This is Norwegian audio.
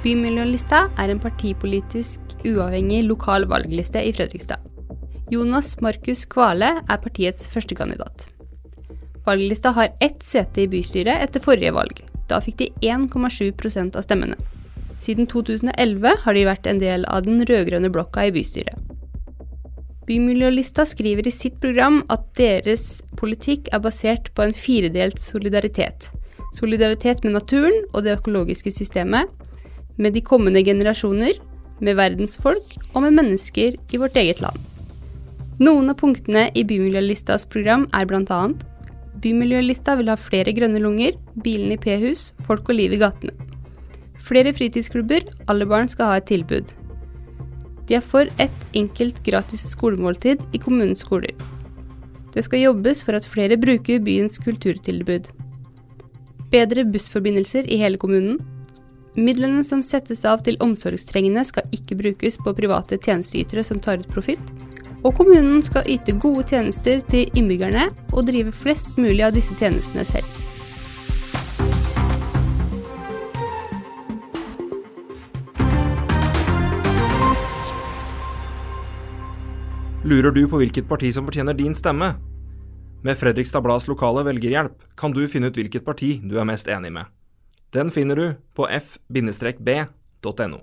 Bymiljølista er en partipolitisk uavhengig lokal valgliste i Fredrikstad. Jonas Markus Kvale er partiets førstekandidat. Valglista har ett sete i bystyret etter forrige valg. Da fikk de 1,7% av stemmene. Siden 2011 har de vært en del av den rød-grønne blokka i bystyret. Bymiljølista skriver i sitt program at deres politikk er basert på en firedelt solidaritet. Solidaritet med naturen og det økologiske systemet, med de kommende generasjoner, med verdensfolk og med mennesker i vårt eget land. Noen av punktene i Bymiljølistas program er bl.a.: Bymiljølista vil ha flere grønne lunger, bilene i p-hus, folk og liv i gatene. Flere fritidsklubber, alle barn skal ha et tilbud. De er for ett enkelt gratis skolemåltid i kommunens skoler. Det skal jobbes for at flere bruker byens kulturtilbud. Bedre bussforbindelser i hele kommunen. Midlene som settes av til omsorgstrengende skal ikke brukes på private tjenesteytere som tar ut profitt. Og kommunen skal yte gode tjenester til innbyggerne og drive flest mulig av disse tjenestene selv. Lurer du på hvilket parti som fortjener din stemme? Med Fredrikstad Blads lokale velgerhjelp kan du finne ut hvilket parti du er mest enig med. Den finner du på f-b.no.